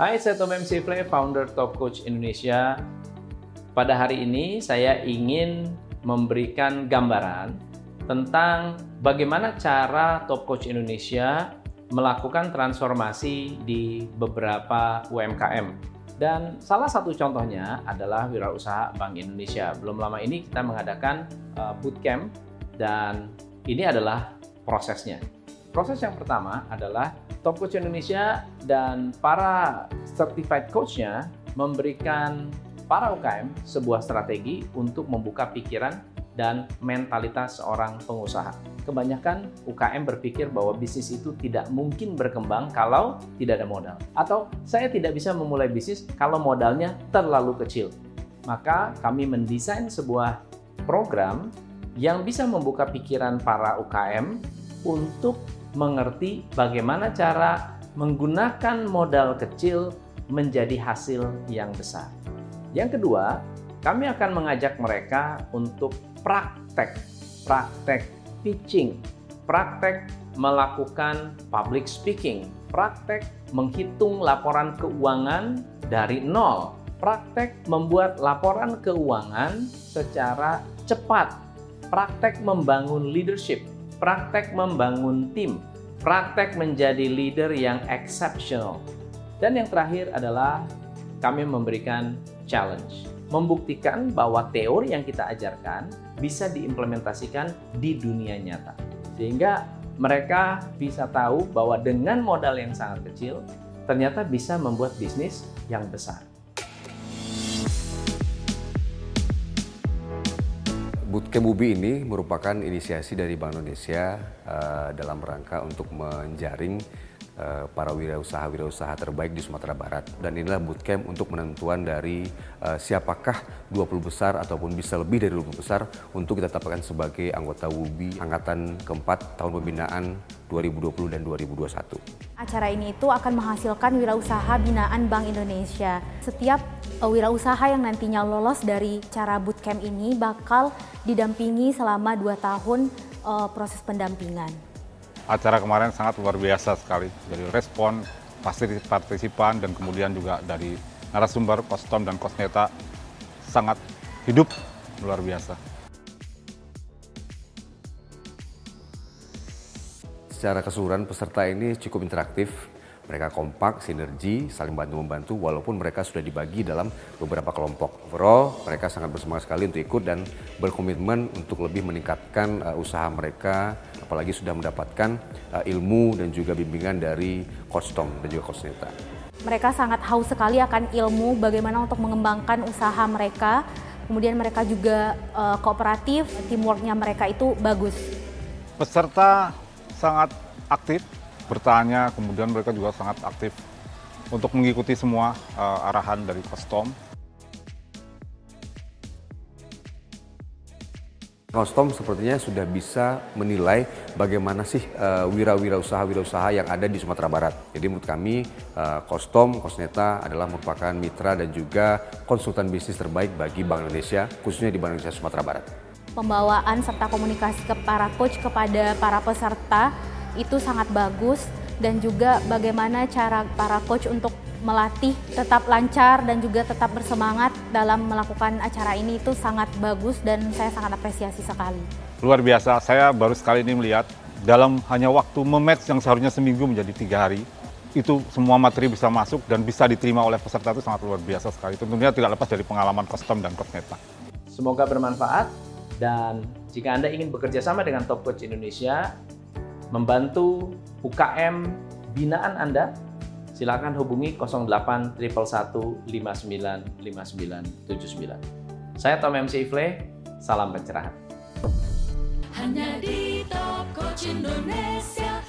Hai, saya Tom MC Play, founder Top Coach Indonesia. Pada hari ini saya ingin memberikan gambaran tentang bagaimana cara Top Coach Indonesia melakukan transformasi di beberapa UMKM. Dan salah satu contohnya adalah Wirausaha Bank Indonesia. Belum lama ini kita mengadakan uh, bootcamp dan ini adalah prosesnya. Proses yang pertama adalah Top Coach Indonesia dan para certified coach-nya memberikan para UKM sebuah strategi untuk membuka pikiran dan mentalitas seorang pengusaha. Kebanyakan UKM berpikir bahwa bisnis itu tidak mungkin berkembang kalau tidak ada modal. Atau saya tidak bisa memulai bisnis kalau modalnya terlalu kecil. Maka kami mendesain sebuah program yang bisa membuka pikiran para UKM untuk mengerti bagaimana cara menggunakan modal kecil menjadi hasil yang besar. Yang kedua, kami akan mengajak mereka untuk praktek, praktek pitching, praktek melakukan public speaking, praktek menghitung laporan keuangan dari nol, praktek membuat laporan keuangan secara cepat, praktek membangun leadership, praktek membangun tim, praktek menjadi leader yang exceptional. Dan yang terakhir adalah kami memberikan challenge, membuktikan bahwa teori yang kita ajarkan bisa diimplementasikan di dunia nyata. Sehingga mereka bisa tahu bahwa dengan modal yang sangat kecil, ternyata bisa membuat bisnis yang besar. Bootcamp UBI ini merupakan inisiasi dari Bank Indonesia uh, dalam rangka untuk menjaring uh, para wirausaha-wirausaha terbaik di Sumatera Barat. Dan inilah bootcamp untuk penentuan dari uh, siapakah 20 besar ataupun bisa lebih dari 20 besar untuk kita tetapkan sebagai anggota WUBI angkatan keempat tahun pembinaan 2020 dan 2021. Acara ini itu akan menghasilkan wirausaha binaan Bank Indonesia. Setiap wirausaha yang nantinya lolos dari cara bootcamp ini bakal didampingi selama 2 tahun uh, proses pendampingan. Acara kemarin sangat luar biasa sekali dari respon partisipan dan kemudian juga dari narasumber kostom dan kosneta sangat hidup luar biasa. Secara keseluruhan peserta ini cukup interaktif, mereka kompak, sinergi, saling bantu-membantu walaupun mereka sudah dibagi dalam beberapa kelompok. Overall, mereka sangat bersemangat sekali untuk ikut dan berkomitmen untuk lebih meningkatkan uh, usaha mereka, apalagi sudah mendapatkan uh, ilmu dan juga bimbingan dari Coach Tom dan juga Coach Neta. Mereka sangat haus sekali akan ilmu bagaimana untuk mengembangkan usaha mereka. Kemudian mereka juga uh, kooperatif, teamworknya mereka itu bagus. Peserta sangat aktif, bertanya, kemudian mereka juga sangat aktif untuk mengikuti semua uh, arahan dari kostom. Kostom sepertinya sudah bisa menilai bagaimana sih uh, wira-wirausaha-wirausaha yang ada di Sumatera Barat. Jadi menurut kami uh, Kostom, Kosneta adalah merupakan mitra dan juga konsultan bisnis terbaik bagi Bank Indonesia, khususnya di Bank Indonesia Sumatera Barat. Pembawaan serta komunikasi ke para coach kepada para peserta itu sangat bagus dan juga bagaimana cara para coach untuk melatih tetap lancar dan juga tetap bersemangat dalam melakukan acara ini itu sangat bagus dan saya sangat apresiasi sekali. Luar biasa, saya baru sekali ini melihat dalam hanya waktu mematch yang seharusnya seminggu menjadi tiga hari, itu semua materi bisa masuk dan bisa diterima oleh peserta itu sangat luar biasa sekali. Tentunya tidak lepas dari pengalaman kostum dan kosmeta. Semoga bermanfaat dan jika Anda ingin bekerja sama dengan Top Coach Indonesia, membantu UKM binaan Anda, silakan hubungi 08 Saya Tom MC Ifle, salam pencerahan. Hanya di Top Coach Indonesia